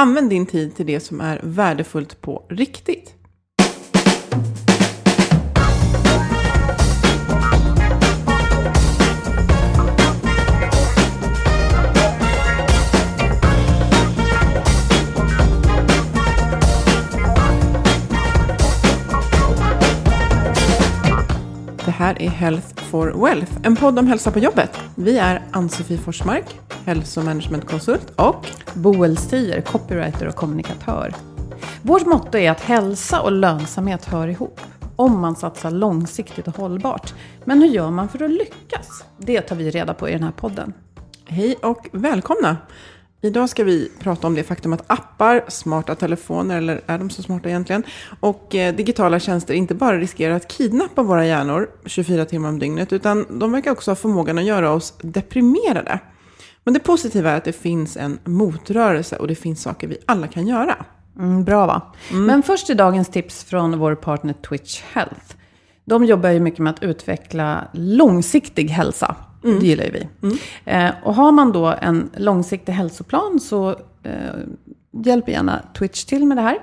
Använd din tid till det som är värdefullt på riktigt. Här är Health for Wealth, en podd om hälsa på jobbet. Vi är Ann-Sofie Forsmark, hälsomanagementkonsult och Boel Stier, copywriter och kommunikatör. Vårt motto är att hälsa och lönsamhet hör ihop. Om man satsar långsiktigt och hållbart. Men hur gör man för att lyckas? Det tar vi reda på i den här podden. Hej och välkomna! Idag ska vi prata om det faktum att appar, smarta telefoner, eller är de så smarta egentligen, och eh, digitala tjänster inte bara riskerar att kidnappa våra hjärnor 24 timmar om dygnet, utan de verkar också ha förmågan att göra oss deprimerade. Men det positiva är att det finns en motrörelse och det finns saker vi alla kan göra. Mm, bra va? Men först till dagens tips från vår partner Twitch Health. De jobbar ju mycket med att utveckla långsiktig hälsa. Det gillar ju vi. Eh, och har man då en långsiktig hälsoplan så eh, hjälper gärna Twitch till med det här.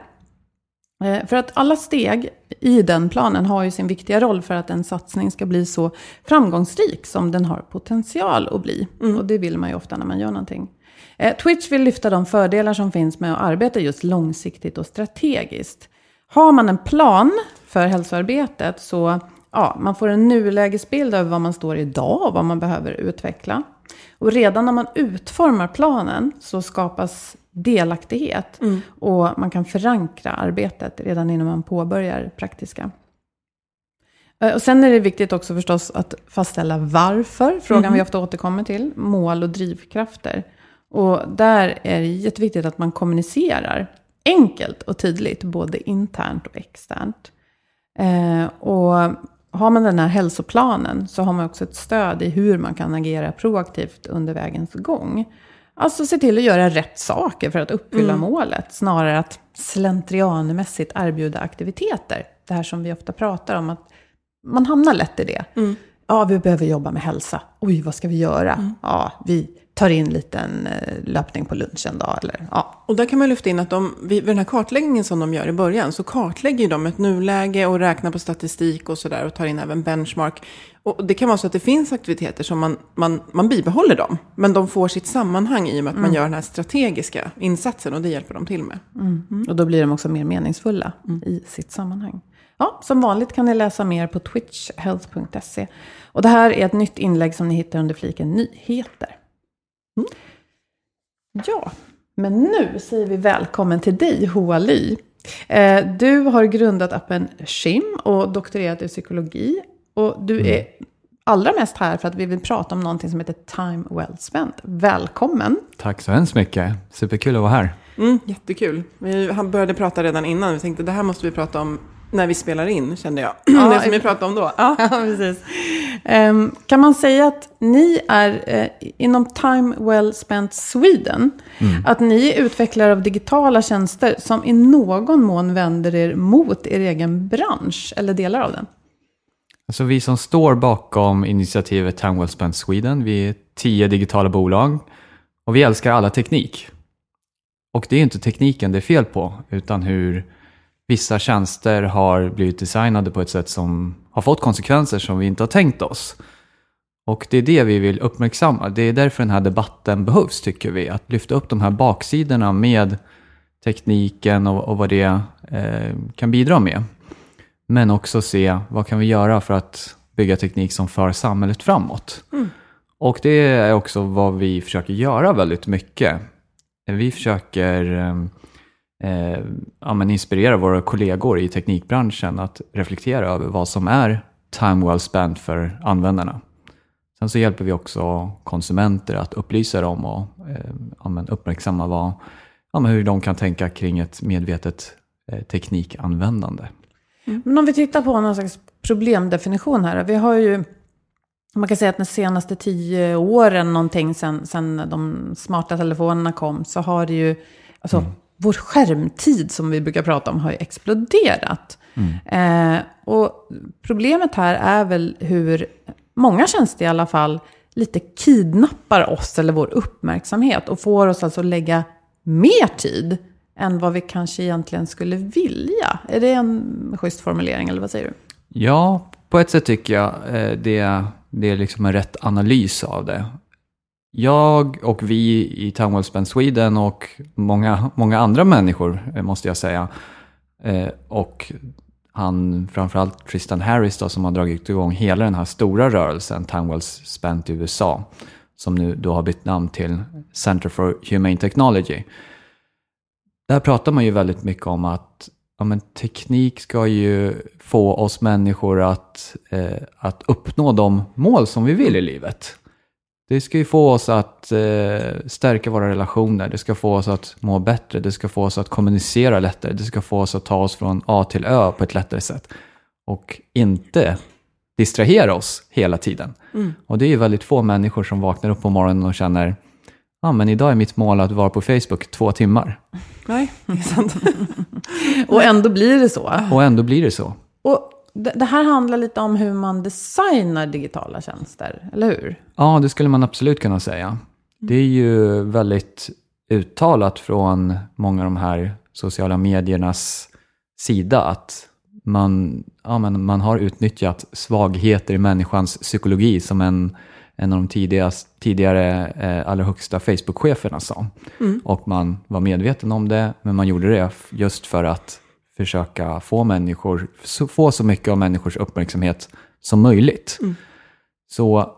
Eh, För att alla steg i den planen har ju sin viktiga roll för att en satsning ska bli så framgångsrik som den har potential att bli. Och det vill man ju ofta när man gör någonting. Eh, Twitch vill lyfta de fördelar som finns med att arbeta just långsiktigt och strategiskt. Har man en plan för hälsoarbetet så ja, man får en nulägesbild över var man står idag och vad man behöver utveckla. Och redan när man utformar planen så skapas delaktighet. Och man kan förankra arbetet redan innan man påbörjar praktiska. Eh, Och sen är det viktigt också förstås att fastställa varför, frågan vi ofta återkommer till, mål och drivkrafter. Och där är det jätteviktigt att man kommunicerar enkelt och tydligt, både internt och externt. Eh, och har man den här hälsoplanen så har man också ett stöd i hur man kan agera proaktivt under vägens gång. Alltså se till att göra rätt saker för att uppfylla målet, snarare att slentrianmässigt erbjuda aktiviteter. Det här som vi ofta pratar om, att man hamnar lätt i det. Ja, vi behöver jobba med hälsa. Oj, vad ska vi göra? Ja, vi tar in liten eh, löpning på lunchen då, eller ja. Och där kan man lyfta in att de, vid den här kartläggningen som de gör i början, så kartlägger de ett nuläge och räknar på statistik och sådär och tar in även benchmark. Och det kan vara så att det finns aktiviteter som man, man, man bibehåller dem, men de får sitt sammanhang i och med att man gör den här strategiska insatsen och det hjälper de till med. Och då blir de också mer meningsfulla i sitt sammanhang. Ja, som vanligt kan ni läsa mer på twitchhealth.se. Och det här är ett nytt inlägg som ni hittar under fliken nyheter. Mm. Ja, men nu säger vi välkommen till dig, Hoa Ly. Eh, du har grundat appen Shim och doktorerat i psykologi. Och du är allra mest här för att vi vill prata om någonting som heter Time Well Spent. Välkommen! Tack så hemskt mycket. Superkul att vara här. Mm, jättekul. Vi började prata redan innan, vi tänkte det här måste vi prata om när vi spelar in, kände jag. det som vi pratade om då. Ja. Ja, precis. Ehm, kan man säga att ni är eh, inom Time Well Spent Sweden, att ni är utvecklare av digitala tjänster som i någon mån vänder er mot er egen bransch eller delar av den? Alltså vi som står bakom initiativet Time Well Spent Sweden, vi är tio digitala bolag och vi älskar alla teknik. Och det är inte tekniken det är fel på, utan hur vissa tjänster har blivit designade på ett sätt som har fått konsekvenser som vi inte har tänkt oss. Och det är det vi vill uppmärksamma. Det är därför den här debatten behövs, tycker vi. Att lyfta upp de här baksidorna med tekniken och, och vad det eh, kan bidra med. Men också se vad kan vi göra för att bygga teknik som för samhället framåt. Och det är också vad vi försöker göra väldigt mycket. Vi försöker eh, ja, men inspirera våra kollegor i teknikbranschen att reflektera över vad som är time well spent för användarna. Sen så hjälper vi också konsumenter att upplysa dem och eh, ja, men uppmärksamma vad, ja, men hur de kan tänka kring ett medvetet eh, teknikanvändande. Men om vi tittar på någon slags problemdefinition här. Vi har ju, man kan säga att de senaste tio åren, någonting sen, sen de smarta telefonerna kom, så har det ju, alltså vår skärmtid som vi brukar prata om har ju exploderat. Eh, och problemet här är väl hur många tjänster i alla fall lite kidnappar oss eller vår uppmärksamhet och får oss alltså lägga mer tid än vad vi kanske egentligen skulle vilja. Är det en schysst formulering eller vad säger du? Ja, på ett sätt tycker jag eh, det, det är liksom en rätt analys av det. Jag och vi i Town Well Sweden och många, många andra människor, eh, måste jag säga, eh, och han, framförallt Tristan Harris då, som har dragit igång hela den här stora rörelsen, Timewells Spent i USA, som nu då har bytt namn till Center for Humane Technology. Där pratar man ju väldigt mycket om att ja, men teknik ska ju få oss människor att, eh, att uppnå de mål som vi vill i livet. Det ska ju få oss att eh, stärka våra relationer, det ska få oss att må bättre, det ska få oss att kommunicera lättare, det ska få oss att ta oss från A till Ö på ett lättare sätt. Och inte distrahera oss hela tiden. Och det är ju väldigt få människor som vaknar upp på morgonen och känner Ja, men idag är mitt mål att vara på Facebook två timmar. Nej, det är sant. Och ändå blir det så. Och ändå blir det så. Och det, här handlar lite om hur man designar digitala tjänster, eller hur? Ja, det skulle man absolut kunna säga. Det är ju väldigt uttalat från många av de här sociala mediernas sida att man, ja, men man har utnyttjat svagheter i människans psykologi som en, en av de tidigast, tidigare eh, allra högsta Facebook-cheferna sa. Och man var medveten om det, men man gjorde det just för att försöka få, människor, få så mycket av människors uppmärksamhet som möjligt. Så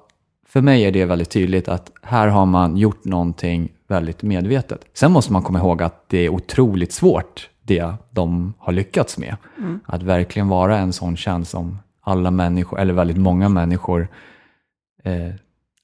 för mig är det väldigt tydligt att här har man gjort någonting väldigt medvetet. Sen måste man komma ihåg att det är otroligt svårt det de har lyckats med. Att verkligen vara en sån tjänst som alla människor, eller väldigt många människor, eh,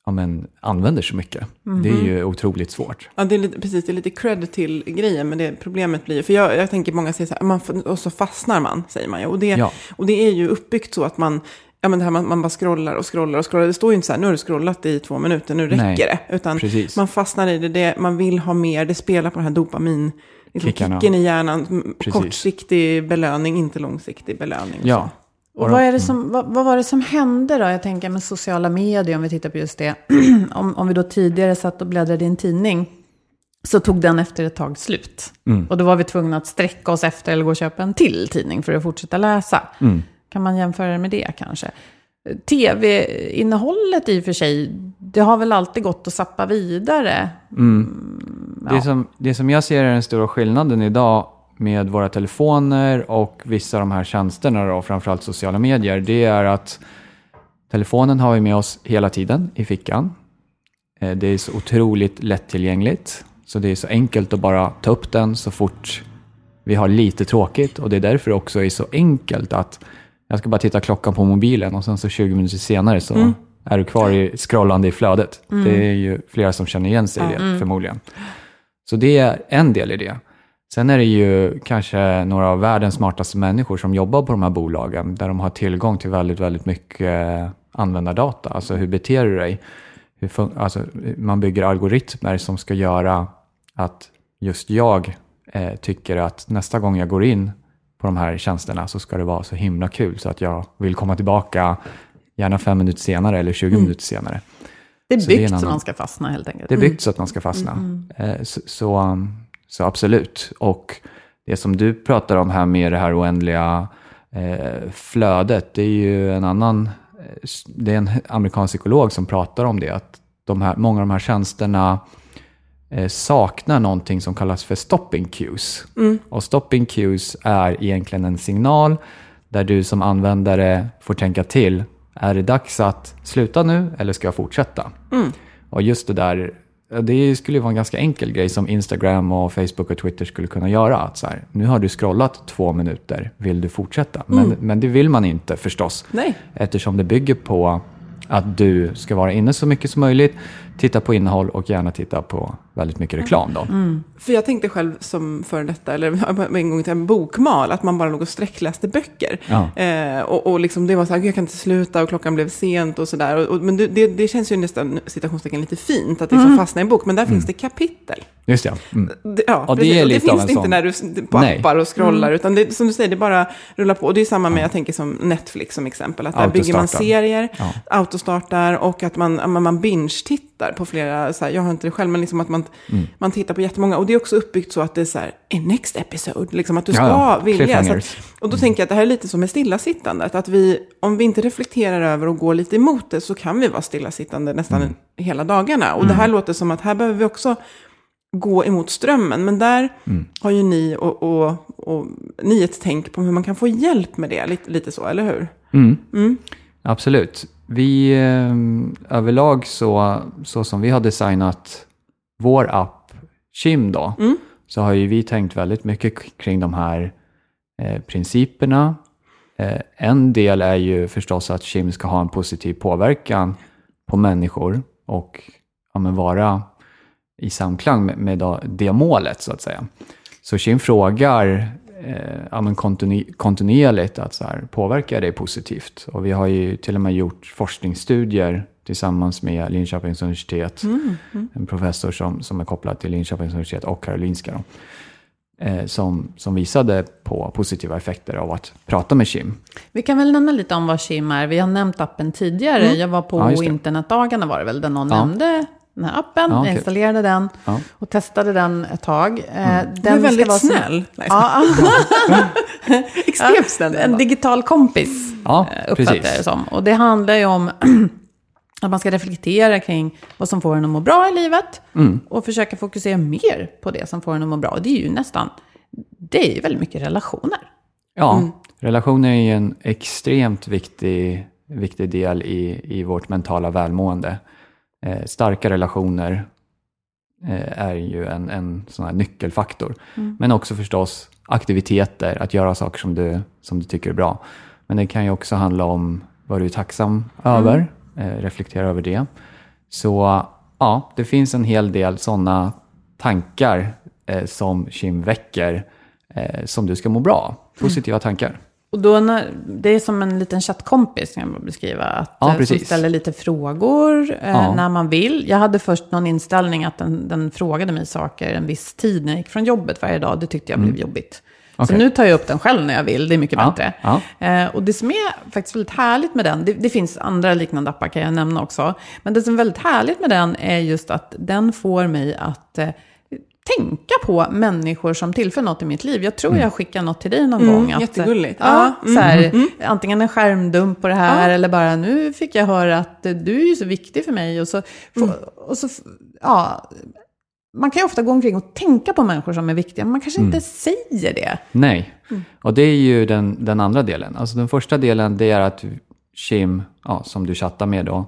ja, men, använder så mycket. Det är ju otroligt svårt. Ja, det är lite, precis, det är lite cred till grejen, men det problemet blir för jag, jag tänker många säger så här, man, och så fastnar man, säger man ju. Och det, Ja. och det är ju uppbyggt så att man, ja men det här man, man bara scrollar och scrollar och scrollar. Det står ju inte så här, nu har du scrollat i två minuter, nu räcker Nej, det. Utan precis. man fastnar i det, det, man vill ha mer, det spelar på den här dopamin, liksom kicken i hjärnan, Precis. kortsiktig belöning, inte långsiktig belöning. Ja. Och vad, är det som, vad, vad var det som hände då? Jag tänker med sociala medier, om vi tittar på just det. om, om vi då tidigare satt och bläddrade i en tidning, så tog den efter ett tag slut. Och då var vi tvungna att sträcka oss efter eller gå och köpa en till tidning för att fortsätta läsa. Kan man jämföra det med det kanske? Tv-innehållet i och för sig, det har väl alltid gått att sappa vidare. Det, som, det som jag ser är den stora skillnaden idag med våra telefoner och vissa av de här tjänsterna, då, framförallt sociala medier, det är att telefonen har vi med oss hela tiden i fickan. Eh, Det är så otroligt lättillgängligt, så det är så enkelt att bara ta upp den så fort vi har lite tråkigt och det är därför det också är så enkelt att jag ska bara titta klockan på mobilen och sen så 20 minuter senare så är du kvar i scrollande i flödet. Det är ju flera som känner igen sig i det förmodligen. Så det är en del i det. Sen är det ju kanske några av världens smartaste människor som jobbar på de här bolagen där de har tillgång till väldigt, väldigt mycket användardata. Alltså hur beter du dig? Hur alltså, man bygger algoritmer som ska göra att just jag eh, tycker att nästa gång jag går in på de här tjänsterna så ska det vara så himla kul så att jag vill komma tillbaka gärna fem minuter senare eller 20 minuter senare. Det är Så det är byggt en så annan- man ska fastna helt enkelt. Det är byggt så att man ska fastna. Eh, Så, så, så absolut. Och det som du pratar om här med det här oändliga eh, flödet, det är ju en annan, eh, det är en amerikansk psykolog som pratar om det, att de här, många av de här tjänsterna eh, saknar någonting som kallas för stopping cues. Och stopping cues är egentligen en signal där du som användare får tänka till. Är det dags att sluta nu eller ska jag fortsätta? Och just det där, det skulle vara en ganska enkel grej som Instagram och Facebook och Twitter skulle kunna göra. Att så här, nu har du scrollat två minuter, vill du fortsätta? Men, men det vill man inte förstås. Nej. Eftersom det bygger på att du ska vara inne så mycket som möjligt, titta på innehåll och gärna titta på väldigt mycket reklam. Då. För jag tänkte själv som före detta, eller en gång till en bokmal, att man bara låg och sträckläste böcker. Ja. Eh, och, och liksom det var så här, "Gud, jag kan inte sluta och klockan blev sent och sådär. Men det, det, det känns ju nästan, citationstecken, lite fint att liksom fastna i en bok. Men där finns det kapitel. Just det. Mm. Det, ja, Och det precis. är det lite av finns en inte sån- när du på Nej. appar och scrollar, utan det, som du säger, det bara rullar på. Och det är samma med, jag tänker som Netflix som exempel, att där bygger man serier, Ja. autostartar och att man, man, man binge-tittar på flera, så här, jag har inte det själv, men liksom att man, Mm. man tittar på jättemånga. Och det är också uppbyggt så att det är så här, en next episode, liksom att du ska Ja, ja. vilja. Att, och då tänker jag att det här är lite som med stillasittandet, att vi, om vi inte reflekterar över och går lite emot det, så kan vi vara stillasittande nästan Mm. hela dagarna. Och det här låter som att här behöver vi också gå emot strömmen. Men där Mm. har ju ni och, och, och ni ett tänk på hur man kan få hjälp med det, lite, lite så, eller hur? Mm. Absolut. Vi eh, överlag så, så som vi har designat vår app Kim då, så har ju vi tänkt väldigt mycket kring de här eh, principerna. Eh, en del är ju förstås att Kim ska ha en positiv påverkan på människor och ja, vara i samklang med, med det målet så att säga. Så Kim frågar eh, kontinu- kontinuerligt att så här, påverkar det positivt? Och vi har ju till och med gjort forskningsstudier tillsammans med Linköpings universitet. En professor som, som är kopplad till Linköpings universitet och Karolinska. Då, eh, som, som visade på positiva effekter av att prata med Kim. Vi kan väl nämna lite om vad Kim är. Vi har nämnt appen tidigare. Jag var på Ja, internetdagarna var det väl, där någon Ja. nämnde den här appen. Ja, Jag okej. installerade den Ja. och testade den ett tag. Eh, Den Du är ska väldigt vara som- snäll. Nej, Ja, Extremt snäll. en digital kompis Ja, eh, uppfattar jag det som. Och det handlar ju om att man ska reflektera kring vad som får en att må bra i livet. Mm. Och försöka fokusera mer på det som får en att må bra. Och det är ju nästan, det är ju väldigt mycket relationer. Ja, Mm. relationer är ju en extremt viktig, viktig del i, i vårt mentala välmående. Eh, starka relationer eh, är ju en, en sån här nyckelfaktor. Mm. Men också förstås aktiviteter, att göra saker som du, som du tycker är bra. Men det kan ju också handla om vad du är tacksam över, Mm. eh, reflektera över det. Så ja, det finns en hel del sådana tankar eh, som Kim väcker eh, som du ska må bra. Positiva tankar. Och då när, det är som en liten chattkompis kan jag bara beskriva. Att, Ja, eh, som precis. ställer lite frågor eh, Ja. när man vill. Jag hade först någon inställning att den, den frågade mig saker en viss tid när jag gick från jobbet varje dag. Det tyckte jag blev jobbigt. Så Mm. Okej. nu tar jag upp den själv när jag vill. Det är mycket Ja, bättre. ja. Eh, och det som är faktiskt väldigt härligt med den, det, det finns andra liknande appar kan jag nämna också. Men det som är väldigt härligt med den är just att den får mig att eh, tänka på människor som tillför något i mitt liv. Jag tror jag skickar något till dig någon gång. Att, jättegulligt. Ja, Ja, så här, Antingen en skärmdump på det här eller bara nu fick jag höra att eh, du är ju så viktig för mig. Och så, och så ja, man kan ju ofta gå omkring och tänka på människor som är viktiga, men man kanske inte säger det. Nej, och det är ju den, den andra delen. Alltså den första delen det är att Kim, ja, som du chattar med då,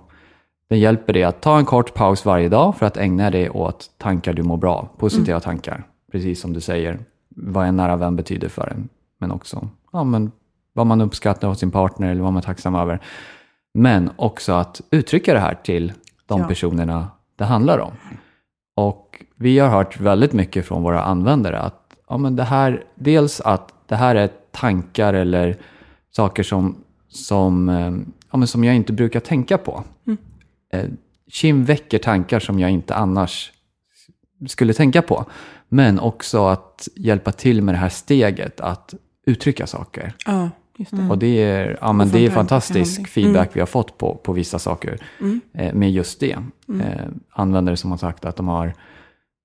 den hjälper dig att ta en kort paus varje dag för att ägna dig åt tankar du mår bra, positiva tankar. Precis som du säger, vad en nära vän betyder för en. Men också ja, men vad man uppskattar hos sin partner eller vad man är tacksam över. Men också att uttrycka det här till de Ja. personerna det handlar om. Och vi har hört väldigt mycket från våra användare att ja, men det här, dels att det här är tankar eller saker som, som eh, ja, men som jag inte brukar tänka på. Eh, Kim väcker tankar som jag inte annars skulle tänka på. Men också att hjälpa till med det här steget att uttrycka saker. Ja, just det. Och det är, ja, men det är fantastisk feedback vi har fått på, på vissa saker eh, med just det. Eh, användare som har sagt att de har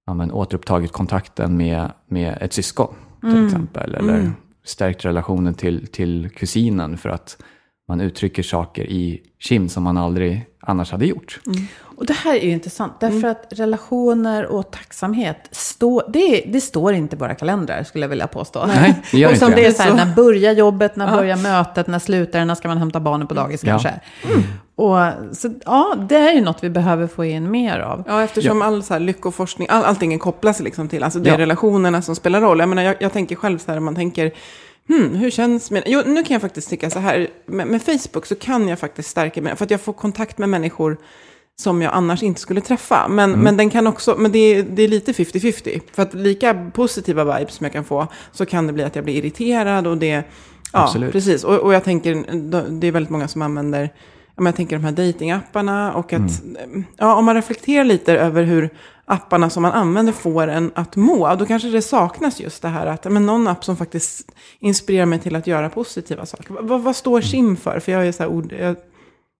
ja, men, återupptagit kontakten med, med ett syskon till exempel. Eller stärkt relationen till, till kusinen för att man uttrycker saker i Kim som man aldrig annars hade gjort. Och det här är ju intressant, därför att relationer och tacksamhet, stå, det, det står inte i våra kalendrar, skulle jag vilja påstå. Nej, det gör och inte som det. det är så här, när börjar jobbet, när börjar mötet, när slutar det, när ska man hämta barnen på dagis Ja. kanske. Och, så, ja, det är ju något vi behöver få in mer av. Ja, eftersom all så här lyckoforskning, all, allting är kopplas liksom till, alltså det är Ja. relationerna som spelar roll. Jag menar, jag, jag tänker själv så här, man tänker, hmm, hur känns min... Jo, nu kan jag faktiskt tycka så här, med, med Facebook så kan jag faktiskt stärka mig, för att jag får kontakt med människor som jag annars inte skulle träffa. Men, Mm. men den kan också, men det är, det är lite 50-50. För att lika positiva vibes som jag kan få, så kan det bli att jag blir irriterad och det... Ja, Absolut. precis. Och, och jag tänker, det är väldigt många som använder, jag tänker de här datingapparna och att, ja, om man reflekterar lite över hur apparna som man använder får en att må, då kanske det saknas just det här att, men någon app som faktiskt inspirerar mig till att göra positiva saker. Vad, vad står Kim för? För jag är så här ord, jag,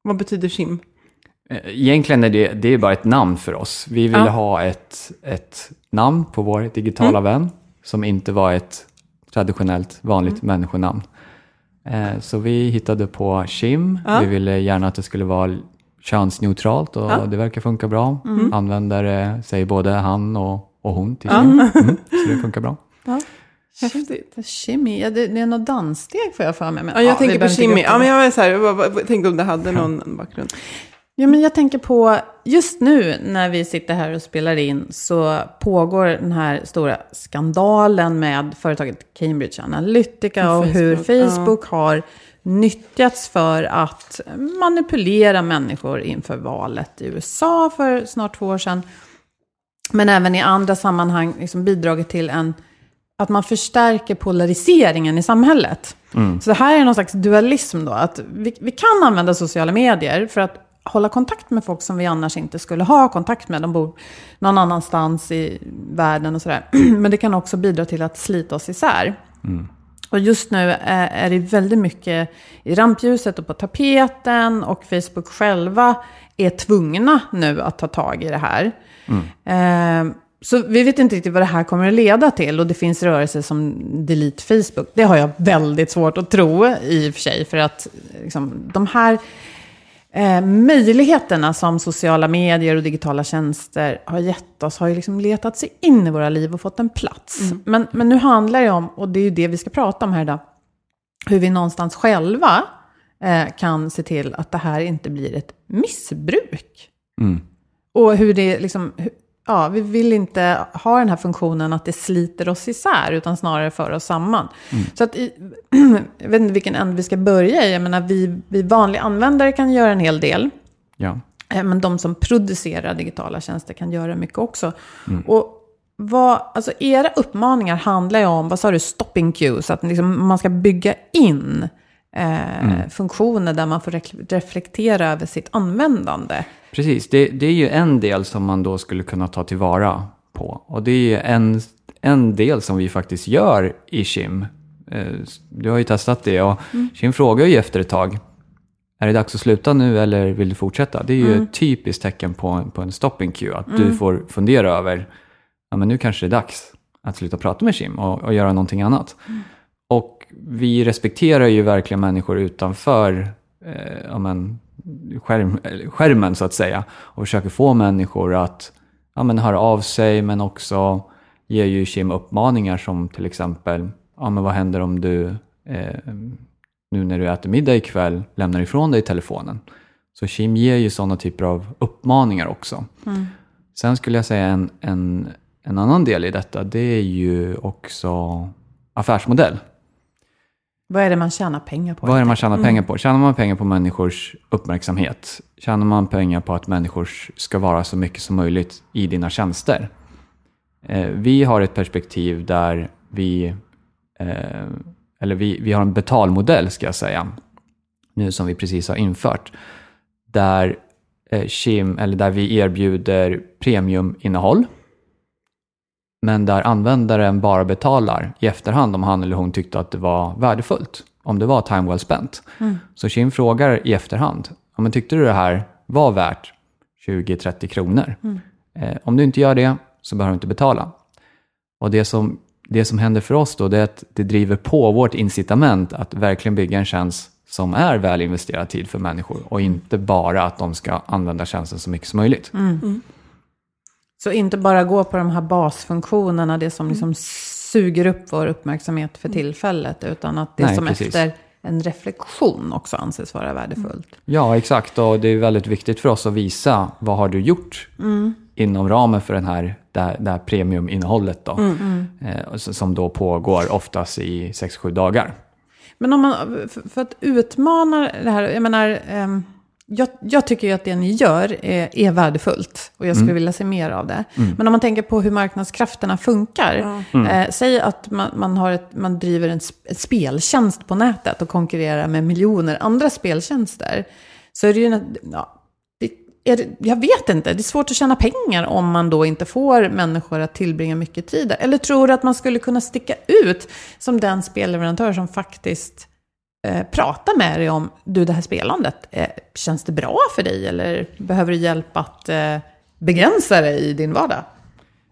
vad betyder Kim? Eh, Egentligen är det, det är bara ett namn för oss. Vi ville Ja. ha ett, ett namn på vår digitala vän som inte var ett traditionellt vanligt människonamn. Eh, så vi hittade på Kim. Ja. Vi ville gärna att det skulle vara könsneutralt och Ja. det verkar funka bra. Användare säger både han och, och hon till Kim. Mm, så det funkar bra. Häftigt. Shimmy, ja, det, det är något danssteg får jag för mig. Men, Ja, jag vi tänker på upp Ja, men jag var så här, jag tänkte om det hade någon bakgrund. Ja, men jag tänker på, just nu när vi sitter här och spelar in så pågår den här stora skandalen med företaget Cambridge Analytica och, Och hur Facebook, Facebook har nyttjats för att manipulera människor inför valet i USA för snart två år sedan. Men även i andra sammanhang liksom bidragit till en, att man förstärker polariseringen i samhället. Så det här är någon slags dualism då, att vi, vi kan använda sociala medier för att hålla kontakt med folk som vi annars inte skulle ha kontakt med. De bor någon annanstans i världen och sådär. Men det kan också bidra till att slita oss isär. Och just nu är, är det väldigt mycket i rampljuset och på tapeten och Facebook själva är tvungna nu att ta tag i det här. Eh, så vi vet inte riktigt vad det här kommer att leda till och det finns rörelser som Delete Facebook. Det har jag väldigt svårt att tro i och för sig för att liksom, de här eh, möjligheterna som sociala medier och digitala tjänster har gett oss har ju liksom letat sig in i våra liv och fått en plats. Men, men nu handlar det om, och det är ju det vi ska prata om här idag, hur vi någonstans själva eh, kan se till att det här inte blir ett missbruk. Och hur det liksom, ja, vi vill inte ha den här funktionen att det sliter oss isär, utan snarare för oss samman. Så att i, jag vet inte vilken ände vi ska börja i. Jag menar, vi, vi vanliga användare kan göra en hel del. Ja. Eh, Men de som producerar digitala tjänster kan göra mycket också. Och vad, alltså era uppmaningar handlar ju om, vad sa du, stopping cues, att liksom man ska bygga in eh, funktioner där man får reflektera över sitt användande. Precis, det, det är ju en del som man då skulle kunna ta tillvara på. Och det är ju en, en del som vi faktiskt gör i Kim. Eh, Du har ju testat det och Kim frågar ju efter ett tag. Är det dags att sluta nu eller vill du fortsätta? Det är ju ett typiskt tecken på, på en stopping cue. Att du får fundera över, ja men nu kanske det är dags att sluta prata med Kim och, och göra någonting annat. Och vi respekterar ju verkligen människor utanför eh, ja, men, skärm, skärmen så att säga. Och försöker få människor att ja, men, höra av sig men också ger ju Kim uppmaningar som till exempel ja, men vad händer om du eh, nu när du äter middag ikväll lämnar ifrån dig telefonen. Så Kim ger ju sådana typer av uppmaningar också. Sen skulle jag säga en, en, en annan del i detta, det är ju också affärsmodell. Vad är det man tjänar pengar på? Vad är det man tjänar pengar på? Tjänar man pengar på människors uppmärksamhet? Tjänar man pengar på att människor ska vara så mycket som möjligt i dina tjänster? Eh, vi har ett perspektiv där vi, eh, eller vi, vi har en betalmodell ska jag säga. nu som vi precis har infört. Där eh, Kim, eller där vi erbjuder premiuminnehåll. Men där användaren bara betalar i efterhand om han eller hon tyckte att det var värdefullt. Om det var time well spent. Så Kim frågar i efterhand. Ja, men tyckte du det här var värt 20-30 kronor? Eh, om du inte gör det så behöver du inte betala. Och det som, det som händer för oss då det är att det driver på vårt incitament att verkligen bygga en tjänst som är väl investerad tid för människor och inte bara att de ska använda tjänsten så mycket som möjligt. Så inte bara gå på de här basfunktionerna, det Mm. som liksom suger upp vår uppmärksamhet för tillfället, utan att det Nej, som precis. efter en reflektion också anses vara värdefullt. Ja, exakt. Och det är väldigt viktigt för oss att visa vad har du gjort inom ramen för den här, det, här, det här premiuminnehållet då, eh, och så- som då pågår oftast i 6-7 dagar. Men om man, för, att utmana det här, jag menar, ehm, jag, jag tycker ju att det ni gör är, är värdefullt och jag skulle vilja se mer av det. Men om man tänker på hur marknadskrafterna funkar, eh, säg att man, man, har ett, man driver en sp- ett speltjänst på nätet och konkurrerar med miljoner andra speltjänster, så är det ju, ja, det, är, det- jag vet inte, det är svårt att tjäna pengar om man då inte får människor att tillbringa mycket tid där. Eller tror du att man skulle kunna sticka ut som den spelleverantör som faktiskt eh, med dig om, du det här spelandet, eh, känns det bra för dig eller behöver du hjälp att eh, begränsa dig i din vardag?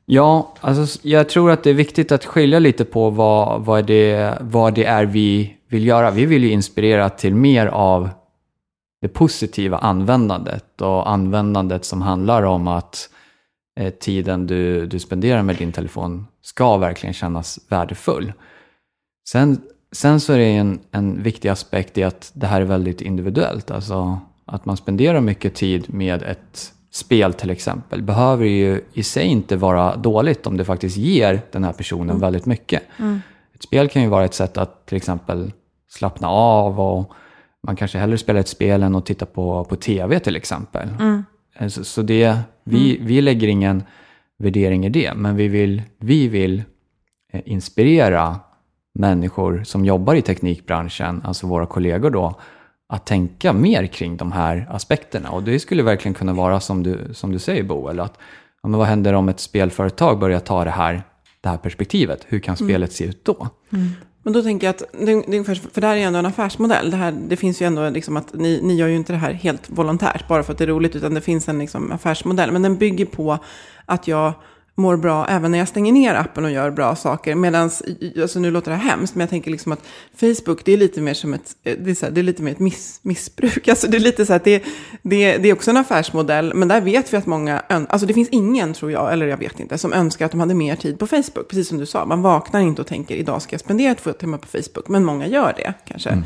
Ja, alltså, jag tror att det är viktigt att skilja lite på vad, vad, det, vad det är vi vill göra. Vi vill ju inspirera till mer av det positiva användandet och användandet som handlar om att eh, tiden du, du spenderar med din telefon ska verkligen kännas värdefull. Sen, sen så är det en, en viktig aspekt i att det här är väldigt individuellt. Alltså att man spenderar mycket tid med ett spel till exempel behöver ju i sig inte vara dåligt om det faktiskt ger den här personen väldigt mycket. Ett spel kan ju vara ett sätt att till exempel slappna av och man kanske hellre spelar ett spel än att titta på, på tv till exempel. Eh, Så, så det, vi, vi lägger ingen värdering i det, men vi vill, vi vill eh, inspirera människor som jobbar i teknikbranschen, alltså våra kollegor då, att tänka mer kring de här aspekterna. Och det skulle verkligen kunna vara som du, som du säger Boel, att ja, men vad händer om ett spelföretag börjar ta det här, det här perspektivet? Hur kan spelet se ut då? Men då tänker jag att, det, det är ungefär, för det här är ju ändå en affärsmodell. Det, här, det finns ju ändå liksom att ni, ni gör ju inte det här helt volontärt, bara för att det är roligt, utan det finns en liksom affärsmodell. Men den bygger på att jag mår bra även när jag stänger ner appen och gör bra saker. Medan, alltså nu låter det här hemskt, men jag tänker liksom att Facebook, det är lite mer som ett, det är, så här, det är lite mer ett miss, missbruk. Alltså det är lite så att det, det, det är också en affärsmodell, men där vet vi att många, alltså det finns ingen tror jag, eller jag vet inte, som önskar att de hade mer tid på Facebook. Precis som du sa, man vaknar inte och tänker idag ska jag spendera två timmar på Facebook, men många gör det kanske.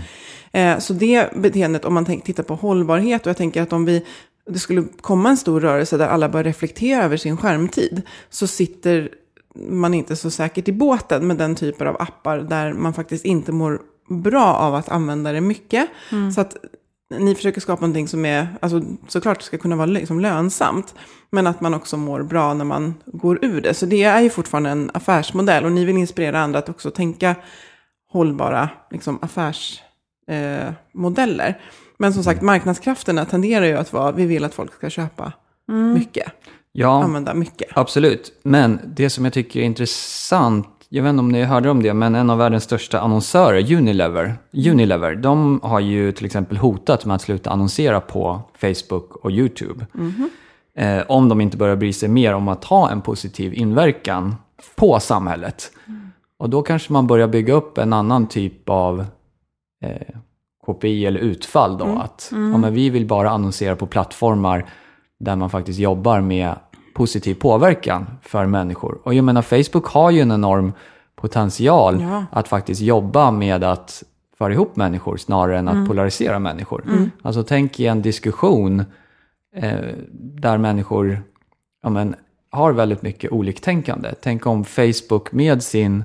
Eh, så det beteendet, om man tittar på hållbarhet, och jag tänker att om vi det skulle komma en stor rörelse där alla börjar reflektera över sin skärmtid, så sitter man inte så säkert i båten med den typen av appar där man faktiskt inte mår bra av att använda det mycket. Så att ni försöker skapa någonting som är, alltså såklart ska kunna vara liksom lönsamt, men att man också mår bra när man går ur det. Så det är ju fortfarande en affärsmodell och ni vill inspirera andra att också tänka hållbara liksom, affärsmodeller. Eh. Men som sagt, marknadskrafterna tenderar ju att vara, vi vill att folk ska köpa mycket, Ja, använda mycket. Absolut, men det som jag tycker är intressant, jag vet inte om ni hörde om det, men en av världens största annonsörer, Unilever, Unilever de har ju till exempel hotat med att sluta annonsera på Facebook och YouTube. Eh, om de inte börjar bry sig mer om att ha en positiv inverkan på samhället. Och då kanske man börjar bygga upp en annan typ av eh, KPI eller utfall då. Att ja, men vi vill bara annonsera på plattformar där man faktiskt jobbar med positiv påverkan för människor. Och jag menar, Facebook har ju en enorm potential Ja. att faktiskt jobba med att föra ihop människor snarare än att polarisera människor. Alltså tänk i en diskussion eh, där människor ja, men, har väldigt mycket oliktänkande. Tänk om Facebook med sin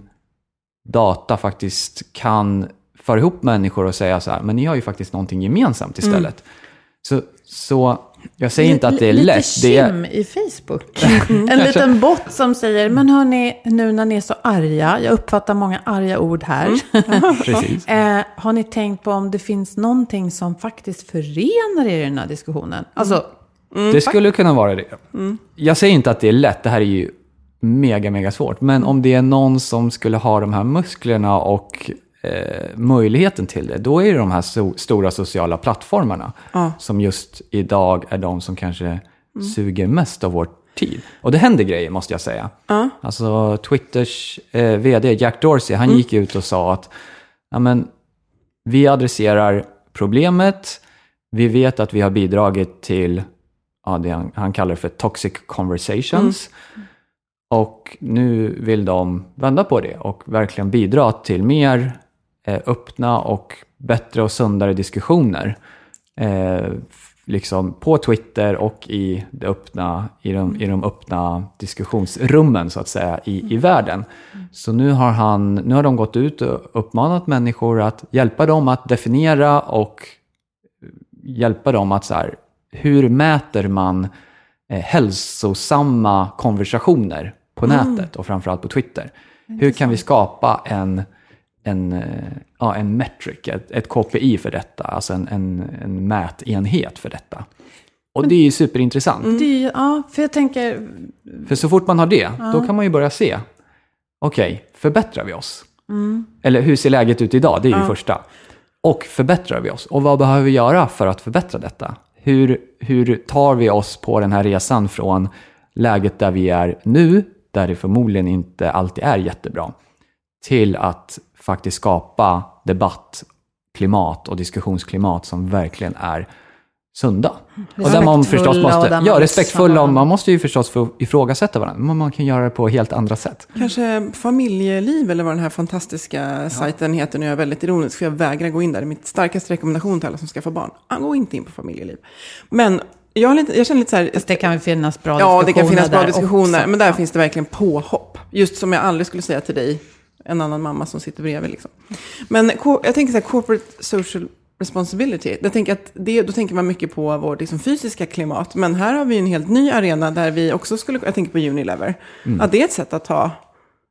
data faktiskt kan föra ihop människor och säga så här, men ni har ju faktiskt någonting gemensamt istället. Så, så Jag säger inte att det är Lite lätt. Det är, i Facebook. en liten bot som säger, men hörni, nu när ni är så arga, jag uppfattar många arga ord här. precis. eh, har ni tänkt på om det finns någonting som faktiskt förenar er i den här diskussionen? Alltså, Det skulle kunna vara det. Jag säger inte att det är lätt, det här är ju mega, mega svårt. Men om det är någon som skulle ha de här musklerna och eh, möjligheten till det, då är det de här so- stora sociala plattformarna Ja. som just idag är de som kanske suger mest av vår tid. Och det händer grejer, måste jag säga. Alltså Twitters eh, vd Jack Dorsey, han gick ut och sa att ja, men, vi adresserar problemet, vi vet att vi har bidragit till ja, det han, han kallar för toxic conversations. Och nu vill de vända på det och verkligen bidra till mer öppna och bättre och sundare diskussioner. Eh, liksom på Twitter och i, det öppna, i, de, i de öppna diskussionsrummen så att säga i, i världen. Så nu har, han, nu har de gått ut och uppmanat människor att hjälpa dem att definiera och hjälpa dem att så här, hur mäter man eh, hälsosamma konversationer på nätet och framförallt på Twitter? Hur kan vi skapa en, en, eh, ja, en metric, ett, ett KPI för detta, alltså en, en, en mätenhet för detta? Och det är ju superintressant. det är, ja, för jag tänker, För så fort man har det, då kan man ju börja se, okej, förbättrar vi oss? Eller hur ser läget ut idag? Det är ju första. Och förbättrar vi oss? Och vad behöver vi göra för att förbättra detta? Hur, hur tar vi oss på den här resan från läget där vi är nu, där det förmodligen inte alltid är jättebra, till att faktiskt skapa debattklimat och diskussionsklimat som verkligen är sunda. Och där man förstås måste, där man ja, respektfulla och man måste ju förstås få ifrågasätta varandra, men man kan göra det på helt andra sätt. Kanske familjeliv eller vad den här fantastiska sajten heter. Nu är jag väldigt ironisk för jag vägrar gå in där. Det är mitt starkaste rekommendation till alla som skaffar barn. Ah, Gå inte in på familjeliv. Men jag, har lite, jag känner lite så här. fast det kan väl finnas bra Ja, diskussioner det kan finnas bra diskussioner. också. Men där finns det verkligen påhopp. Just som jag aldrig skulle säga till dig, en annan mamma som sitter bredvid. Liksom. Men jag tänker så här, corporate social responsibility. Jag tänker att det, då tänker man mycket på vårt liksom, fysiska klimat. Men här har vi en helt ny arena där vi också skulle, jag tänker på Unilever. Att det är ett sätt att ta,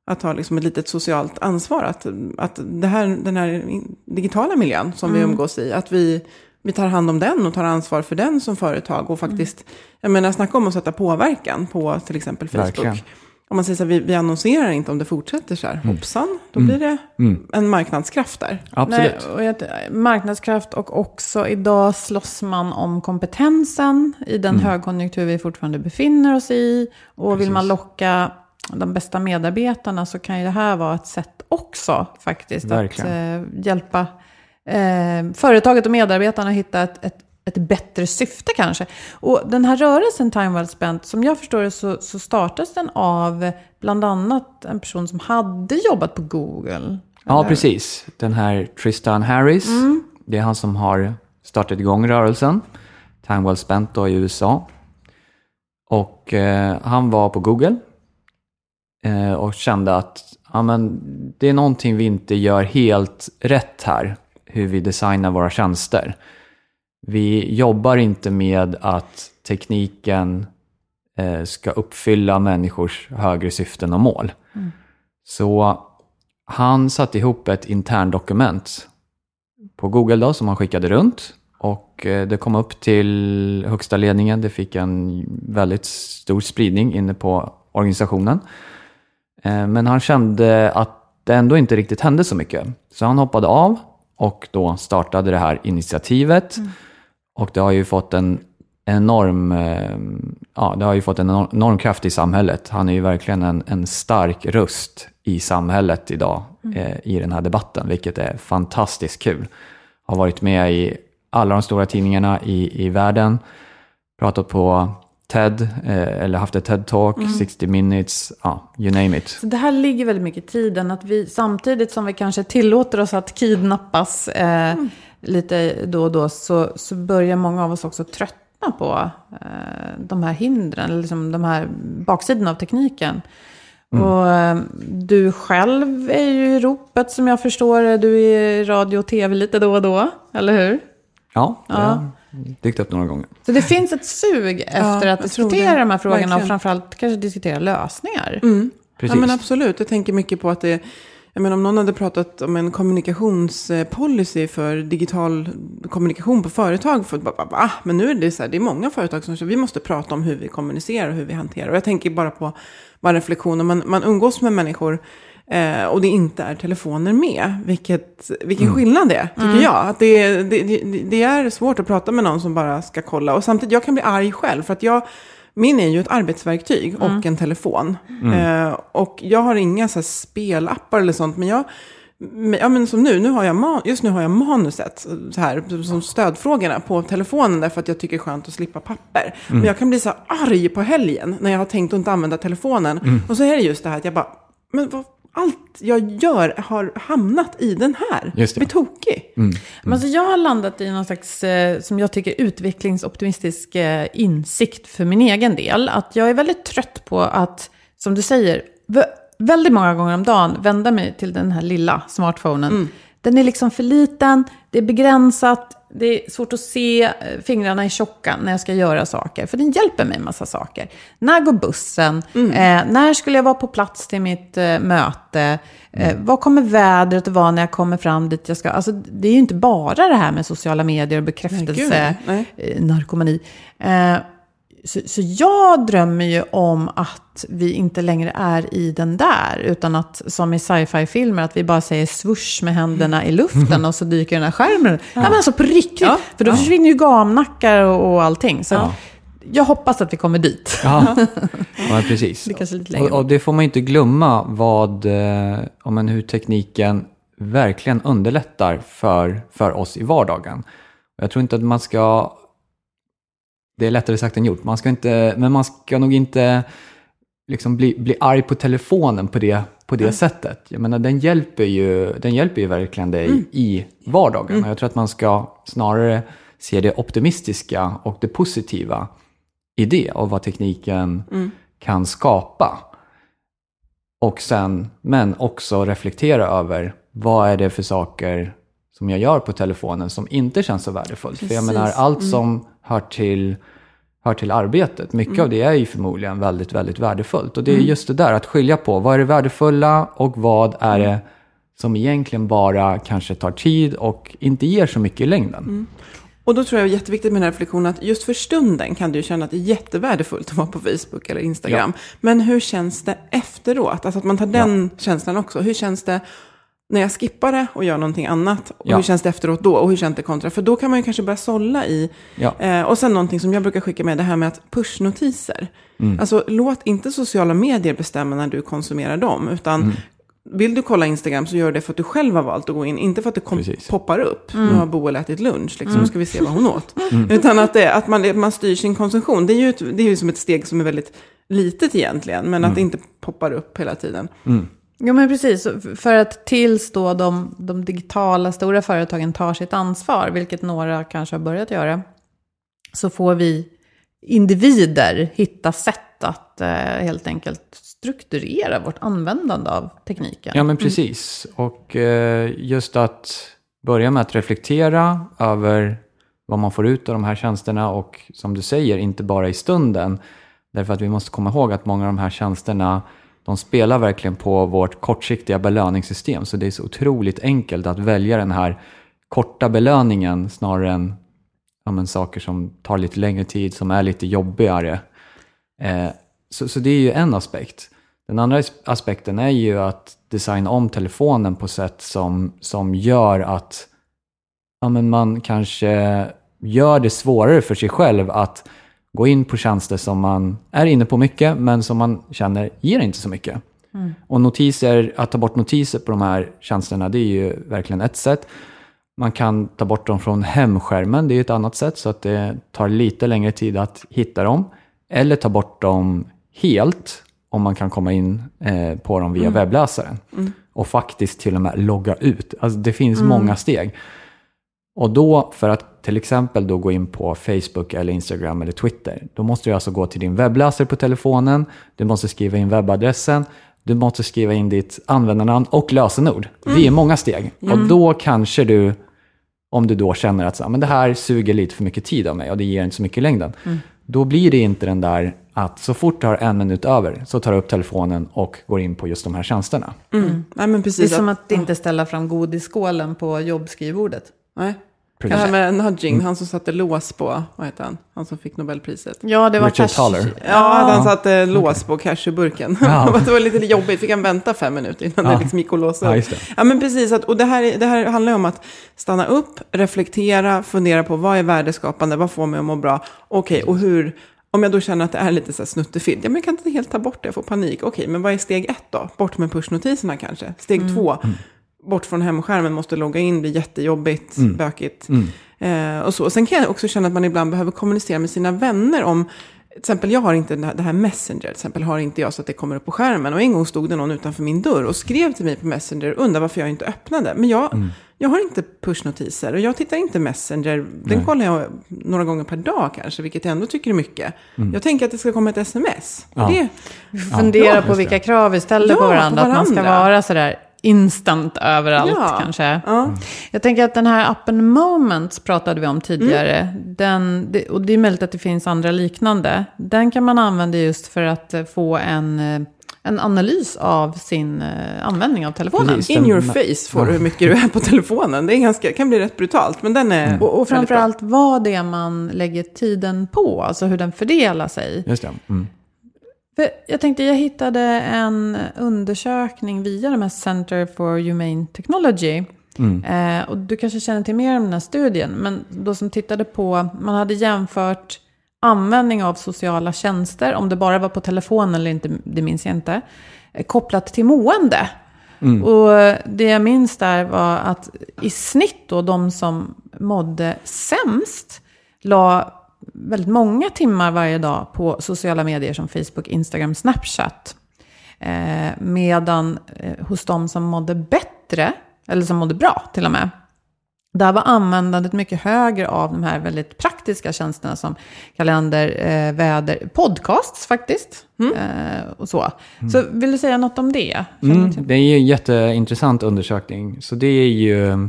att ta liksom ett litet socialt ansvar. Att, att det här, den här digitala miljön som vi umgås i, att vi, vi tar hand om den och tar ansvar för den som företag. Och faktiskt, jag menar, snacka om att sätta påverkan på till exempel Facebook. Verkligen. Om man säger så här, vi, vi annonserar inte om det fortsätter så här. Hoppsan, då blir det en marknadskraft där. Absolut. Nej, och jag, marknadskraft och också idag slåss man om kompetensen i den högkonjunktur vi fortfarande befinner oss i. Och vill man locka de bästa medarbetarna så kan ju det här vara ett sätt också faktiskt Verkligen. att eh, hjälpa eh, företaget och medarbetarna att hitta ett, ett, ett bättre syfte kanske. Och den här rörelsen Time Well Spent, som jag förstår det så, så startas den av bland annat en person som hade jobbat på Google. Ja, precis. Den här Tristan Harris, det är han som har startat igång rörelsen. Time Well Spent då i USA. Och eh, han var på Google eh, och kände att ja, men, det är någonting vi inte gör helt rätt här, hur vi designar våra tjänster. Vi jobbar inte med att tekniken eh, ska uppfylla människors högre syften och mål. Så han satte ihop ett interndokument på Google då, som han skickade runt. Och eh, det kom upp till högsta ledningen. Det fick en väldigt stor spridning inne på organisationen. Eh, Men han kände att det ändå inte riktigt hände så mycket. Så han hoppade av och då startade det här initiativet. Och det har ju fått en enorm, eh, ja, det har ju fått en enorm, kraft i samhället. Han är ju verkligen en, en stark röst i samhället idag eh, i den här debatten, vilket är fantastiskt kul. Har varit med i alla de stora tidningarna i, i världen, pratat på TED, eh, eller haft ett TED-talk, 60 minutes, ja, you name it. Så det här ligger väldigt mycket i tiden, att vi samtidigt som vi kanske tillåter oss att kidnappas eh, lite då och då, så, så börjar många av oss också tröttna på eh, de här hindren, eller liksom de här baksidorna av tekniken. Och eh, du själv är ju i ropet som jag förstår det. Du är i radio och tv lite då och då, eller hur? Ja, det, Ja. dykt upp några gånger. Så det finns ett sug efter att jag tror diskutera de här frågorna och Verkligen. framförallt kanske diskutera lösningar. Precis. Ja men absolut, jag tänker mycket på att det, menar om någon hade pratat om en kommunikationspolicy för digital kommunikation på företag, för bara, va? Men nu är det så här, det är många företag som säger vi måste prata om hur vi kommunicerar och hur vi hanterar. Och jag tänker bara på bara reflektion, om man, man umgås med människor eh, och det inte är telefoner med, vilket, vilken skillnad det är, tycker jag. Att det, det, det, det är svårt att prata med någon som bara ska kolla. Och samtidigt, jag kan bli arg själv, för att jag, min är ju ett arbetsverktyg och en telefon. Eh, och jag har inga så här spelappar eller sånt, men jag, men- ja men som nu, nu har jag man, just nu har jag manuset så här, som stödfrågorna på telefonen därför att jag tycker det är skönt att slippa papper. Men jag kan bli så arg på helgen när jag har tänkt att inte använda telefonen. Och så är det just det här att jag bara, men vad, allt jag gör har hamnat i den här. Just det. Blir tokig. Men alltså jag har landat i någon slags, eh, som jag tycker, utvecklingsoptimistisk eh, insikt för min egen del. Att jag är väldigt trött på att, som du säger, vä- väldigt många gånger om dagen vända mig till den här lilla smartphonen. Den är liksom för liten, det är begränsat, det är svårt att se, eh, fingrarna är tjocka när jag ska göra saker. För den hjälper mig en massa saker. När går bussen? Eh, när skulle jag vara på plats till mitt eh, möte? Eh, vad kommer vädret att vara när jag kommer fram dit jag ska? Alltså, det är ju inte bara det här med sociala medier och bekräftelse, Nej, eh, narkomani. Så, så jag drömmer ju om att vi inte längre är i den där, utan att som i sci-fi-filmer, att vi bara säger swoosh med händerna i luften och så dyker den här skärmen. Ja. men alltså på riktigt, Ja. för då försvinner ju gamnackar och, och allting. Så jag hoppas att vi kommer dit. Ja, ja precis. Det och, och det får man inte glömma vad, eh, om men hur tekniken verkligen underlättar för, för oss i vardagen. Jag tror inte att man ska, det är lättare sagt än gjort, man ska inte, men man ska nog inte liksom bli, bli arg på telefonen på det, på det sättet. Jag menar, den hjälper ju, den hjälper ju verkligen dig i vardagen. Och jag tror att man ska snarare se det optimistiska och det positiva i det och vad tekniken kan skapa. Och sen, men också reflektera över vad är det för saker som jag gör på telefonen som inte känns så värdefullt. För jag Precis. menar, allt som hör till, hör till arbetet, mycket av det är ju förmodligen väldigt, väldigt värdefullt. Och det är just det där, att skilja på vad är det värdefulla och vad är det som egentligen bara kanske tar tid och inte ger så mycket i längden. Och då tror jag det är jätteviktigt med den här reflektionen att just för stunden kan du känna att det är jättevärdefullt att vara på Facebook eller Instagram. Men hur känns det efteråt? Alltså att man tar den känslan också. Hur känns det när jag skippar det och gör någonting annat? Och Ja. hur känns det efteråt då? Och hur känns det kontra? För då kan man ju kanske börja sålla i. Ja. Eh, och sen någonting som jag brukar skicka med, det här med att pushnotiser. Mm. Alltså låt inte sociala medier bestämma när du konsumerar dem. Utan Mm. vill du kolla Instagram så gör det för att du själv har valt att gå in. Inte för att det kom, poppar upp. Nu har Boel ätit lunch, liksom, nu ska vi se vad hon åt. Mm. Utan att, det, att man, man styr sin konsumtion. Det är ju ett, det är ju som ett steg som är väldigt litet egentligen. Men Mm. att det inte poppar upp hela tiden. Ja, men precis. För att tills då de, de digitala stora företagen tar sitt ansvar, vilket några kanske har börjat göra, så får vi individer hitta sätt att eh, helt enkelt strukturera vårt användande av tekniken. Ja, men precis. Och eh, just att börja med att reflektera över vad man får ut av de här tjänsterna och som du säger, inte bara i stunden. Därför att vi måste komma ihåg att många av de här tjänsterna de spelar verkligen på vårt kortsiktiga belöningssystem. Så det är så otroligt enkelt att välja den här korta belöningen snarare än ja, men, saker som tar lite längre tid, som är lite jobbigare. Eh, så, så det är ju en aspekt. Den andra aspekten är ju att designa om telefonen på sätt som, som gör att ja, men man kanske gör det svårare för sig själv att gå in på tjänster som man är inne på mycket, men som man känner ger inte så mycket. Och notiser, att ta bort notiser på de här tjänsterna, det är ju verkligen ett sätt. Man kan ta bort dem från hemskärmen, det är ett annat sätt, så att det tar lite längre tid att hitta dem. Eller ta bort dem helt, om man kan komma in eh, på dem via webbläsaren. Och faktiskt till och med logga ut. Alltså det finns många steg. Och då, för att till exempel då gå in på Facebook eller Instagram eller Twitter, då måste du alltså gå till din webbläsare på telefonen, du måste skriva in webbadressen, du måste skriva in ditt användarnamn och lösenord. Det är många steg. Och då kanske du om du då känner att så, här, men det här suger lite för mycket tid av mig och det ger inte så mycket i längden. Då blir det inte den där att så fort du har en minut över så tar du upp telefonen och går in på just de här tjänsterna. Nej, men Det är precis. som att inte ställa fram godisskålen på jobbskrivbordet. Nej. Det Precis. här med nudging, han som satte lås på, vad heter han? Han som fick Nobelpriset. Ja, det var Richard cash- Thaler. Ja, att han satte lås på cashew-burken. Ja. det var lite jobbigt, fick han vänta fem minuter innan Ja. det liksom gick att låsa Ja, upp. just det. Ja, men precis. Att, och det här, är- det här handlar ju om att stanna upp, reflektera, fundera på vad är värdeskapande, vad får mig att må bra? Okej, och hur, om jag då känner att det är lite så här snuttefilt, ja men jag kan inte helt ta bort det, jag får panik. Okej, men vad är steg ett då? Bort med pushnotiserna kanske. Steg två, bort från hemskärmen, måste logga in, blir jättejobbigt, bökigt. Eh, och, så. och sen kan jag också känna att man ibland behöver kommunicera med sina vänner om, till exempel jag har inte det här- det här Messenger, till exempel har inte jag så att det kommer upp på skärmen. Och en gång stod det någon utanför min dörr och skrev till mig på Messenger och undrade varför jag inte öppnade. Men jag, jag har inte pushnotiser och jag tittar inte Messenger. Den kollar jag några gånger per dag kanske, vilket jag ändå tycker är mycket. Jag tänker att det ska komma ett sms. Ja. Det, Fundera Ja, på vilka krav vi ställer Ja, på på varandra. Att man ska varandra. vara sådär instant överallt Ja. kanske. ja. Jag tänker att den här appen Moments pratade vi om tidigare. Mm. Den, det, och det är möjligt att det finns andra liknande. Den kan man använda just för att eh, få en, eh, en analys av sin eh, användning av telefonen. Precis. In your face får du hur mycket du är på telefonen. Det är ganska, kan bli rätt brutalt, men den är Och, och bra. framförallt vad det är man lägger tiden på, alltså hur den fördelar sig. Just det. Mm. Jag tänkte, jag hittade en undersökning via de här Center for Humane Technology. Eh, och du kanske känner till mer om den här studien, men då som tittade på, man hade jämfört användning av sociala tjänster, om det bara var på telefon eller inte, det minns jag inte, eh, kopplat till mående. Och det jag minns där var att i snitt då, de som mådde sämst la väldigt många timmar varje dag på sociala medier som Facebook, Instagram, Snapchat. Eh, medan eh, hos de som mådde bättre, eller som mådde bra till och med, där var användandet mycket högre av de här väldigt praktiska tjänsterna som kalender, eh, väder, podcasts faktiskt. Eh, och så. Så vill du säga något om det? Mm, det är ju en jätteintressant undersökning. Så det är ju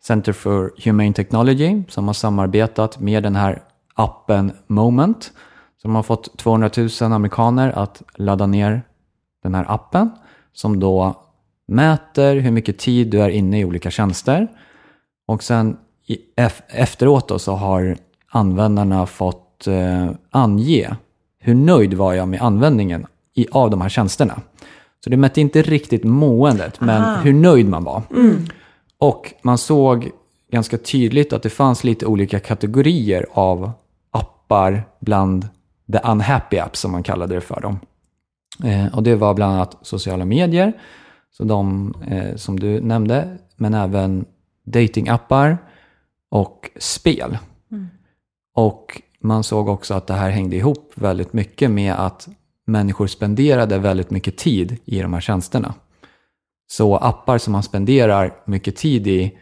Center for Humane Technology som har samarbetat med den här appen Moment. Som har fått 200 000 amerikaner att ladda ner den här appen. Som då mäter hur mycket tid du är inne i olika tjänster. Och sen i, efteråt då så har användarna fått eh, ange hur nöjd var jag med användningen i, av de här tjänsterna. Så det mätte inte riktigt måendet, men hur nöjd man var. Och man såg ganska tydligt att det fanns lite olika kategorier av appar bland the unhappy apps som man kallade det för dem. Eh, och det var bland annat sociala medier, så de eh, som du nämnde, men även datingappar och spel. Och man såg också att det här hängde ihop väldigt mycket med att människor spenderade väldigt mycket tid i de här tjänsterna. Så appar som man spenderar mycket tid i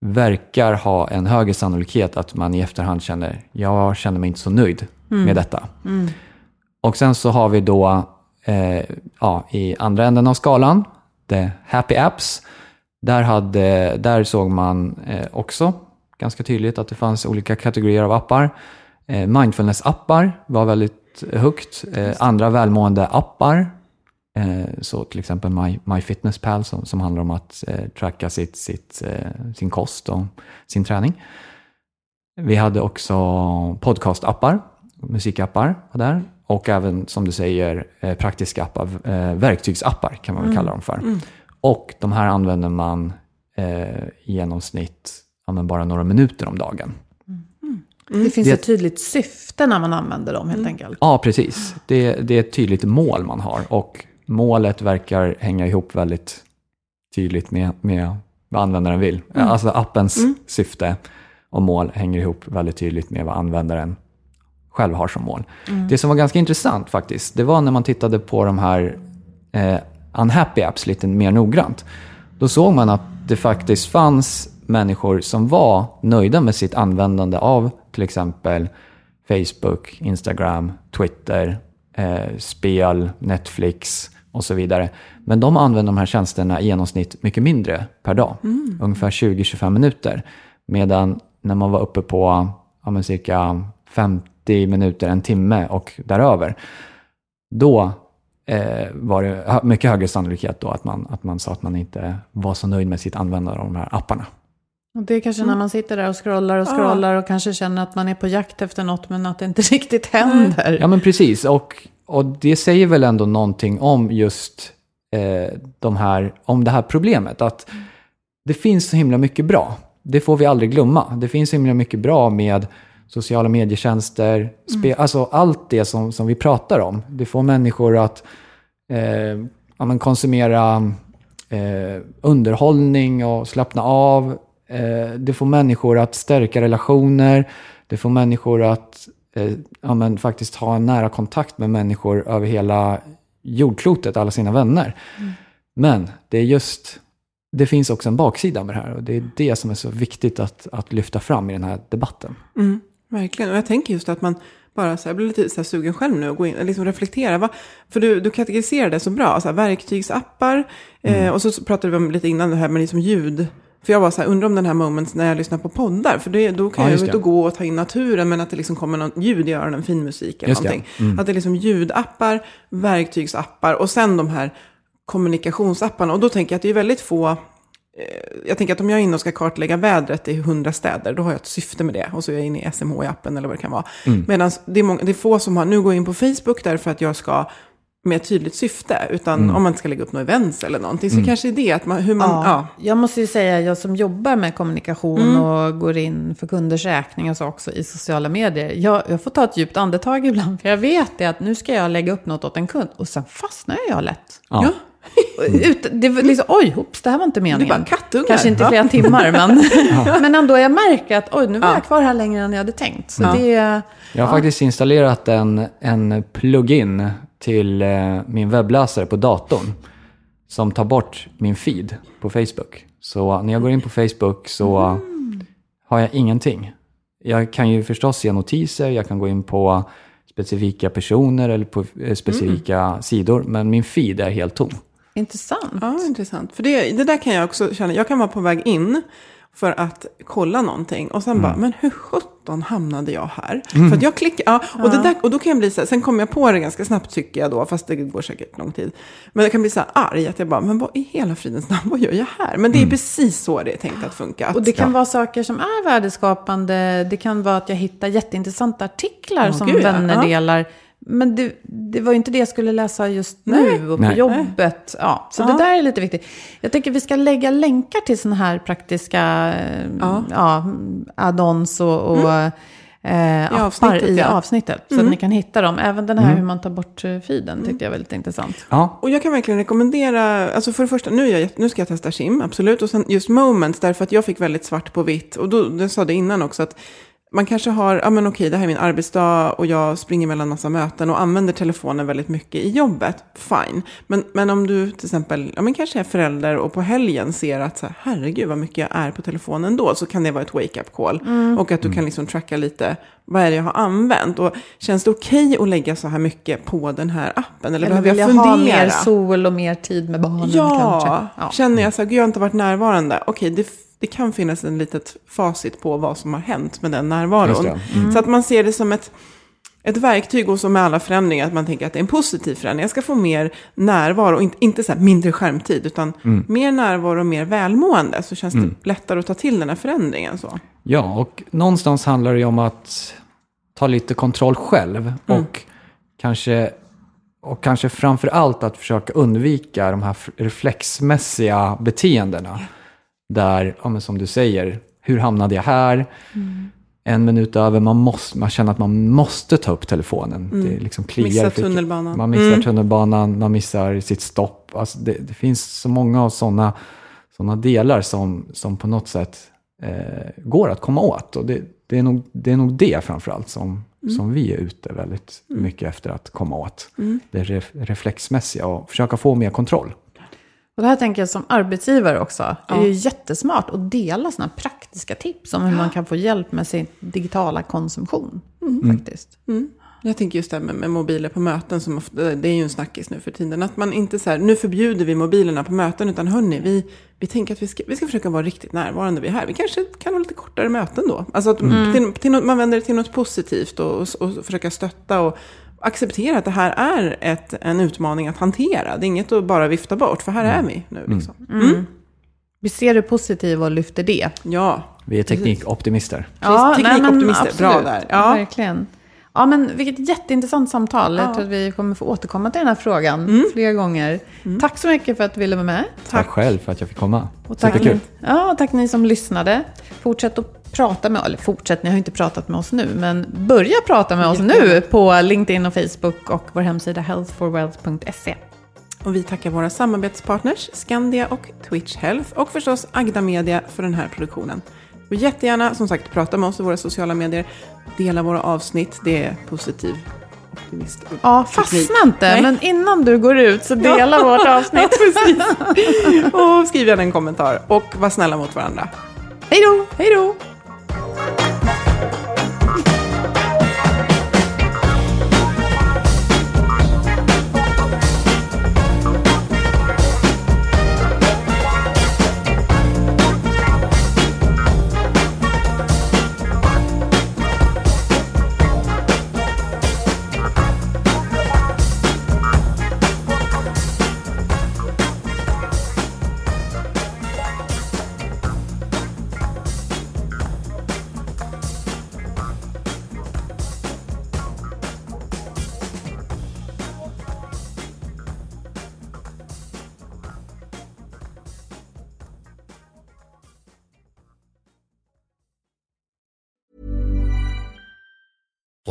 verkar ha en högre sannolikhet att man i efterhand känner, jag känner mig inte så nöjd med detta. Och sen så har vi då eh, ja, i andra änden av skalan, the happy apps. Där, hade, där såg man eh, också ganska tydligt att det fanns olika kategorier av appar. Eh, Mindfulness-appar var väldigt högt. Eh, andra välmående appar, eh, så till exempel My, MyFitnessPal som, som handlar om att eh, tracka sitt, sitt, eh, sin kost och sin träning. Vi hade också podcastappar, musikappar var där. Och även som du säger eh, praktiska appar, eh, verktygsappar kan man väl kalla dem för. Och de här använder man eh, i genomsnitt bara några minuter om dagen. Det finns Det- ett tydligt syfte när man använder dem helt enkelt. Ja, precis. Det, det är ett tydligt mål man har och målet verkar hänga ihop väldigt tydligt med, med vad användaren vill. Alltså appens syfte och mål hänger ihop väldigt tydligt med vad användaren själv har som mål. Det som var ganska intressant faktiskt, det var när man tittade på de här eh, unhappy apps lite mer noggrant. Då såg man att det faktiskt fanns människor som var nöjda med sitt användande av till exempel Facebook, Instagram, Twitter, eh, spel, Netflix och så vidare. Men de använder de här tjänsterna i genomsnitt mycket mindre per dag, ungefär 20-25 minuter. Medan när man var uppe på ja, cirka 50 minuter, en timme och däröver, då eh, var det mycket högre sannolikhet då att man, att man sa att man inte var så nöjd med sitt användande av de här apparna. Och det är kanske när man sitter där och scrollar och scrollar och kanske känner att man är på jakt efter något men att det inte riktigt händer. Ja men precis, och, och det säger väl ändå någonting om just eh, de här, om det här problemet. Att det finns så himla mycket bra. Det får vi aldrig glömma. Det finns så himla mycket bra med sociala medietjänster, spe, alltså allt det som, som vi pratar om. Det får människor att eh, ja, men konsumera eh, underhållning och slappna av. Eh, det får människor att stärka relationer. Det får människor att eh, ja, men faktiskt ha en nära kontakt med människor över hela jordklotet, alla sina vänner. Men det är just, det finns också en baksida med det här och det är det som är så viktigt att, att lyfta fram i den här debatten. Mm, verkligen. Och jag tänker just att man bara så här, jag blir lite så sugen själv nu och gå in och liksom reflektera. Va? För du, du kategoriserar det så bra. Så här, verktygsappar. Eh, och så pratade vi om lite innan det här med liksom ljud. För jag var så här, undrar om den här moments när jag lyssnar på poddar. För det, då kan Ja, jag ut och gå och ta in naturen. Men att det liksom kommer någon ljud i öronen, fin musik eller Just någonting. Att det är liksom ljudappar, verktygsappar och sen de här kommunikationsapparna. Och då tänker jag att det är väldigt få jag tänker att om jag är inne och ska kartlägga vädret i hundra städer, då har jag ett syfte med det. Och så är jag inne i SMH i appen eller vad det kan vara. Medan det det är få som har, nu går jag in på Facebook därför att jag ska med ett tydligt syfte. Utan om man ska lägga upp något events eller någonting. Så kanske är det att man, hur man, ja. Ja, jag måste ju säga, jag som jobbar med kommunikation och går in för kunders räkning och så också i sociala medier. Jag, jag får ta ett djupt andetag ibland, för jag vet det att nu ska jag lägga upp något åt en kund och sen fastnar jag lätt. Ja. Ja. Ut, det var liksom, oj, hopps, det här var inte meningen. bara kattungar. Kanske inte i Ja. flera timmar, men, men ändå jag märker att oj, nu var jag kvar här längre än jag hade tänkt. Så det, Jag har faktiskt installerat en, en plugin till eh, min webbläsare på datorn som tar bort min feed på Facebook. Så när jag går in på Facebook så har jag ingenting. Jag kan ju förstås se notiser, jag kan gå in på specifika personer eller på eh, specifika sidor, men min feed är helt tom. intressant. Ja, intressant. För det, det där kan jag också känna, jag kan vara på väg in för att kolla någonting. Och sen bara, men hur sjutton hamnade jag här? För att jag klickar, ja, och, Det där, och då kan jag bli så här, sen kommer jag på det ganska snabbt tycker jag då, fast det går säkert lång tid. Men jag kan bli så här arg, att jag bara, men vad i hela fridens namn, vad gör jag här? Men det är precis så det är tänkt att funka. Att, Och det kan vara saker som är värdeskapande. Det kan vara att jag hittar jätteintressanta artiklar Ja, som gud, ja. vänner Ja. delar. Men det, det var ju inte det jag skulle läsa just Nej. nu och på Nej. jobbet. Ja, så Ja. det där är lite viktigt. Jag tänker vi ska lägga länkar till sådana här praktiska Ja. ja. add-ons och, och eh, appar avsnittet, i ja. avsnittet. Så att ni kan hitta dem. Även den här hur man tar bort eh, feeden tyckte jag var lite intressant. Ja, Och jag kan verkligen rekommendera, alltså för det första, nu, jag, nu ska jag testa Kim, absolut. Och sen just Moments, därför att jag fick väldigt svart på vitt. Och då, jag sa det innan också, att man kanske har, ja men okej, det här är min arbetsdag och jag springer mellan massa möten och använder telefonen väldigt mycket i jobbet. Fine. Men, men om du till exempel, ja men kanske är förälder och på helgen ser att så här, herregud vad mycket jag är på telefonen då, så kan det vara ett wake-up call. Och att du kan liksom tracka lite, vad är det jag har använt? Och känns det okej att lägga så här mycket på den här appen? Eller, Eller behöver vill jag fundera? ha mer sol och mer tid med barnen Ja, kanske? Ja. känner jag så här, gud jag har inte varit närvarande. Okej, det, det kan finnas en litet facit på vad som har hänt med den närvaron. Det. Så att man ser det som ett, ett verktyg och som med alla förändringar, att man tänker att det är en positiv förändring. Jag ska få mer närvaro, och inte, inte så mindre skärmtid, utan mer närvaro och mer välmående. Så känns det lättare att ta till den här förändringen. Så. Ja, och någonstans handlar det ju om att ta lite kontroll själv och kanske och kanske framför allt att försöka undvika de här reflexmässiga beteendena. Där, ja, men som du säger, hur hamnade jag här? En minut över, man, måste, man känner att man måste ta upp telefonen. Det liksom kliar Missar tunnelbanan. Man missar Mm. tunnelbanan, man missar sitt stopp. Alltså det, det finns så många sådana såna delar som, som på något sätt eh, går att komma åt. Och det, det, är nog, det är nog det framförallt som, som vi är ute väldigt mycket efter att komma åt. Det ref, reflexmässiga och försöka få mer kontroll. Och det här tänker jag som arbetsgivare också. Det är ju jättesmart att dela sådana praktiska tips om hur man kan få hjälp med sin digitala konsumtion. Faktiskt. Jag tänker just det här med, med mobiler på möten, som ofta, det är ju en snackis nu för tiden. Att man inte så här, nu förbjuder vi mobilerna på möten, utan hörni, vi, vi tänker att vi ska, vi ska försöka vara riktigt närvarande vid här. Vi kanske kan ha lite kortare möten då. Alltså att Mm. till, till, något- man vänder det till något positivt och, och, och försöka stötta och acceptera att det här är ett, en utmaning att hantera. Det är inget att bara vifta bort, för här är vi nu. Liksom. Vi ser det positiva och lyfter det. Ja, Vi är teknikoptimister. teknikoptimister. Bra där. Ja. Verkligen. Ja, men vilket jätteintressant samtal. Jag tror att vi kommer få återkomma till den här frågan flera gånger. Tack så mycket för att du ville vara med. Tack själv för att jag fick komma. Och tack, Superkul. ja, och tack ni som lyssnade. Fortsätt att prata med, eller fortsätt, ni har inte pratat med oss nu, men börja prata med oss nu på LinkedIn och Facebook och vår hemsida healthforwealth.se. Och vi tackar våra samarbetspartners Skandia och Twitch Health och förstås Agda Media för den här produktionen. Och jättegärna som sagt prata med oss i våra sociala medier, dela våra avsnitt, det är positiv optimist. Ja, fastna inte, Nej. men innan du går ut så dela vårt avsnitt. Precis. Och skriv gärna en kommentar och var snälla mot varandra. Hej då! Hej då!